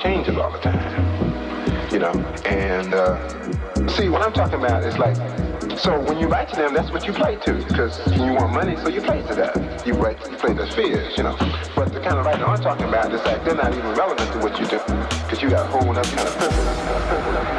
changes all the time. You know, and uh, see what I'm talking about is like, so when you write to them, that's what you play to, because you want money, so you play to that. You write, you play their fears, you know. But the kind of writing I'm talking about is like they're not even relevant to what you do, because you got a whole other kind of purpose.